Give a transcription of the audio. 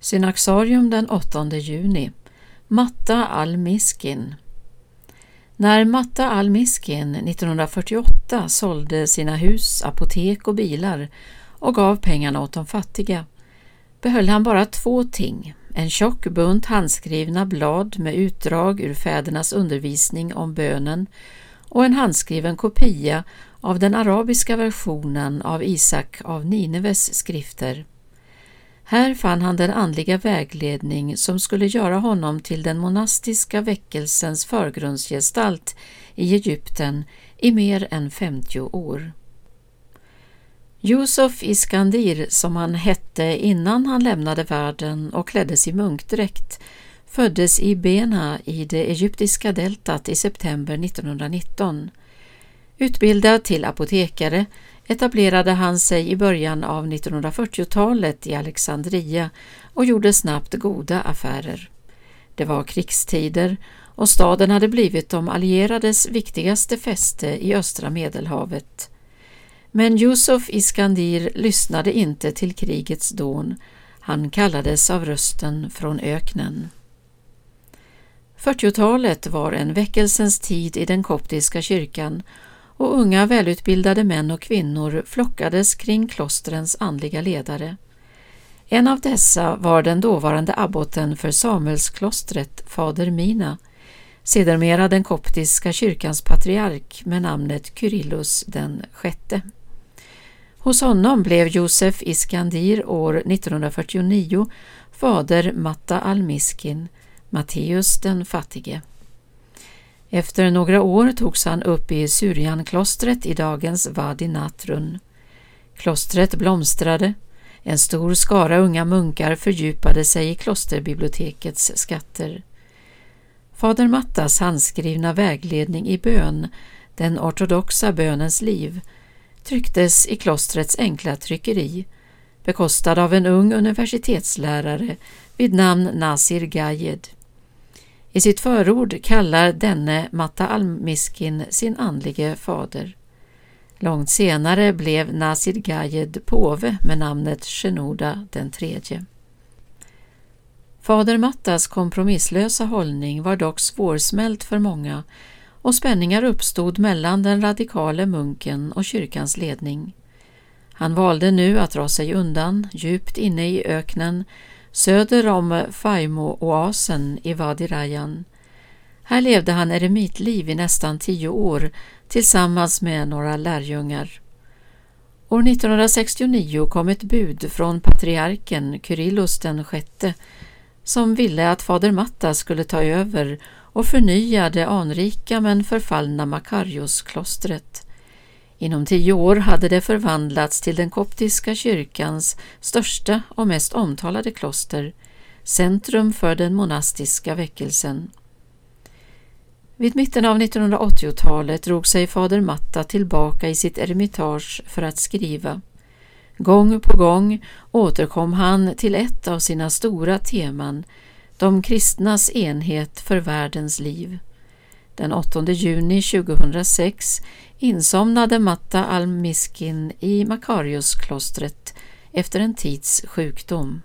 Synaxarium den 8 juni. Matta al-Miskin. När Matta al-Miskin 1948 sålde sina hus, apotek och bilar och gav pengarna åt de fattiga behöll han bara två ting, en tjock bunt handskrivna blad med utdrag ur fädernas undervisning om bönen och en handskriven kopia av den arabiska versionen av Isak av Nineves skrifter. Här fann han den andliga vägledning som skulle göra honom till den monastiska väckelsens förgrundsgestalt i Egypten i mer än 50 år. Yusuf Iskandir, som han hette innan han lämnade världen och kläddes i munkdräkt, föddes i Bena i det egyptiska deltat i september 1919. Utbildad till apotekare etablerade han sig i början av 1940-talet i Alexandria och gjorde snabbt goda affärer. Det var krigstider och staden hade blivit de allierades viktigaste fäste i östra Medelhavet. Men Yusuf Iskandir lyssnade inte till krigets dån. Han kallades av rösten från öknen. 40-talet var en väckelsens tid i den koptiska kyrkan och unga välutbildade män och kvinnor flockades kring klostrens andliga ledare. En av dessa var den dåvarande abboten för Samuelsklostret, fader Mina, sedermera den koptiska kyrkans patriark med namnet Kyrillus den sjätte. Hos honom blev Josef Iskandir år 1949 fader Matta al-Miskin, Matteus den fattige. Efter några år togs han upp i Syrianklostret i dagens Wadi Natrun. Klostret blomstrade, en stor skara unga munkar fördjupade sig i klosterbibliotekets skatter. Fader Mattas handskrivna vägledning i bön, den ortodoxa bönens liv, trycktes i klostrets enkla tryckeri, bekostad av en ung universitetslärare vid namn Nasir Gayed. I sitt förord kallar denne Matta al-Miskin sin andlige fader. Långt senare blev Nasir Gayed påve med namnet Shenoda den tredje. Fader Mattas kompromisslösa hållning var dock svårsmält för många och spänningar uppstod mellan den radikale munken och kyrkans ledning. Han valde nu att dra sig undan djupt inne i öknen söder om Faimo-oasen i Wadi Rayan. Här levde han eremitliv i nästan tio år tillsammans med några lärjungar. År 1969 kom ett bud från patriarken Kyrillos den sjätte som ville att fader Matta skulle ta över och förnya det anrika men förfallna Makarios-klostret. Inom tio år hade det förvandlats till den koptiska kyrkans största och mest omtalade kloster, centrum för den monastiska väckelsen. Vid mitten av 1980-talet drog sig fader Matta tillbaka i sitt eremitage för att skriva. Gång på gång återkom han till ett av sina stora teman, de kristnas enhet för världens liv. Den 8 juni 2006 insomnade Matta al-Miskin i Makariusklostret efter en tids sjukdom.